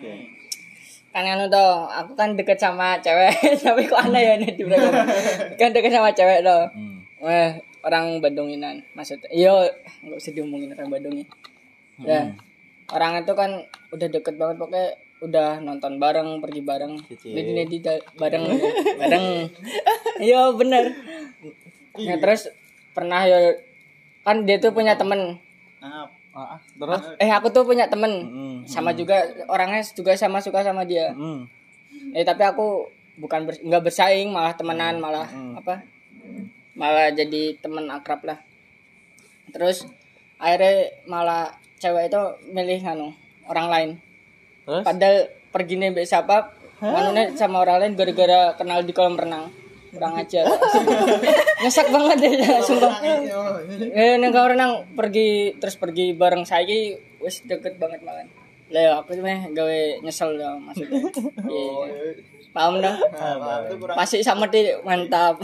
Oke. kan anu toh aku kan deket sama cewek tapi kok aneh ya nih dibilang kan deket sama cewek toh Hmm. Wah, orang Bandunginan maksudnya. Iya, nggak usah diomongin orang Bandungin. Ya. Orang itu kan udah deket banget pokoknya udah nonton bareng, pergi bareng. Jadi ini bareng bareng. Iya, bener. Ya terus pernah ya kan dia tuh punya temen Nah, Ah, ah, terus? eh aku tuh punya temen Hmm. sama juga orangnya juga sama suka sama dia Hmm. eh tapi aku bukan bers- nggak bersaing malah temenan malah apa malah jadi temen akrab lah terus akhirnya malah cewek itu milih nganu orang lain Terus? padahal pergi nih siapa nganunya sama orang lain gara-gara kenal di kolam renang kurang aja nyesek banget ya sumpah. Eh neng kolam renang pergi terus pergi bareng saya wis deket banget makan. Lah ya, aku mah gawe nyesel ya maksudnya Iya. paham dah? Nah, itu kurang pasti sama di mantap